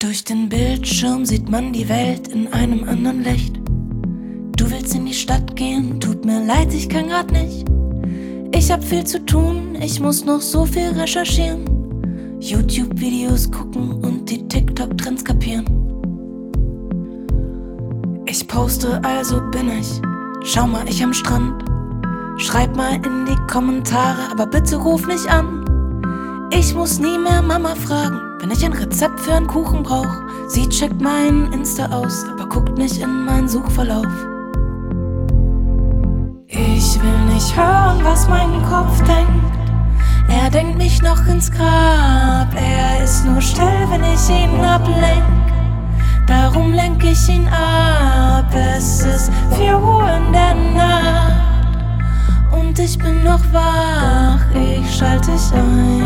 Durch den Bildschirm sieht man die Welt in einem anderen Licht. Du willst in die Stadt gehen, tut mir leid, ich kann grad nicht. Ich hab viel zu tun, ich muss noch so viel recherchieren. YouTube-Videos gucken und die TikTok-Trends kapieren. Ich poste, also bin ich. Schau mal, ich am Strand. Schreib mal in die Kommentare, aber bitte ruf nicht an. Ich muss nie mehr Mama fragen, wenn ich ein Rezept für einen Kuchen brauch. Sie checkt meinen Insta aus, aber guckt nicht in meinen Suchverlauf. Ich will nicht hören, was mein Kopf denkt. Er denkt mich noch ins Grab. Er ist nur still, wenn ich ihn ablenk. Darum lenk ich ihn ab. Es ist vier Uhr in der Nacht und ich bin noch wach. Ich schalte dich ein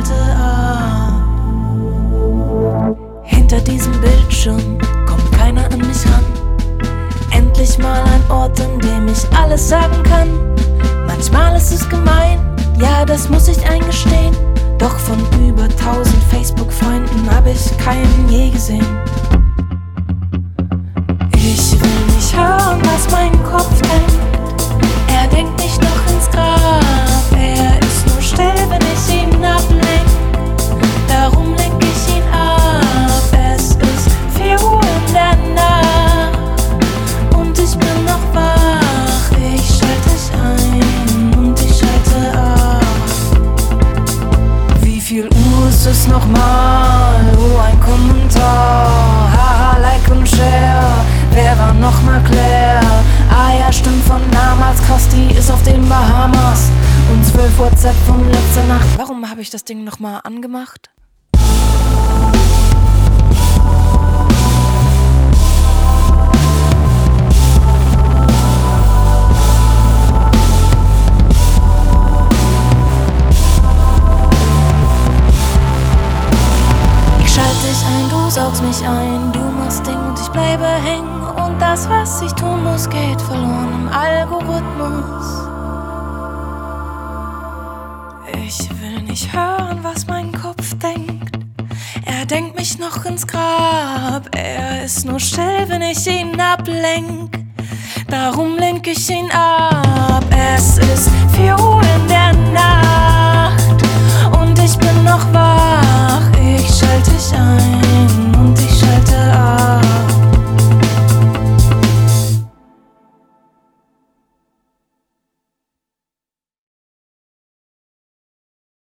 schalte ab. Hinter diesem Bildschirm kommt keiner an mich ran. Endlich mal ein Ort, an dem ich alles sagen kann. Manchmal ist es gemein, ja, das muss ich eingestehen. Doch von über tausend Facebook-Freunden habe ich keinen je gesehen. Nochmal? Oh, ein Kommentar. Haha, like und share. Wer war nochmal Claire? Ah ja, stimmt von damals. Kosti ist auf den Bahamas. Und 12 WhatsApp von letzter Nacht. Warum habe ich das Ding nochmal angemacht? Mich ein, du machst Ding und ich bleibe hängen. Und das, was ich tun muss, geht verloren im Algorithmus. Ich will nicht hören, was mein Kopf denkt. Er denkt mich noch ins Grab. Er ist nur still, wenn ich ihn ablenk. Darum lenk ich ihn ab. Es ist vier Uhr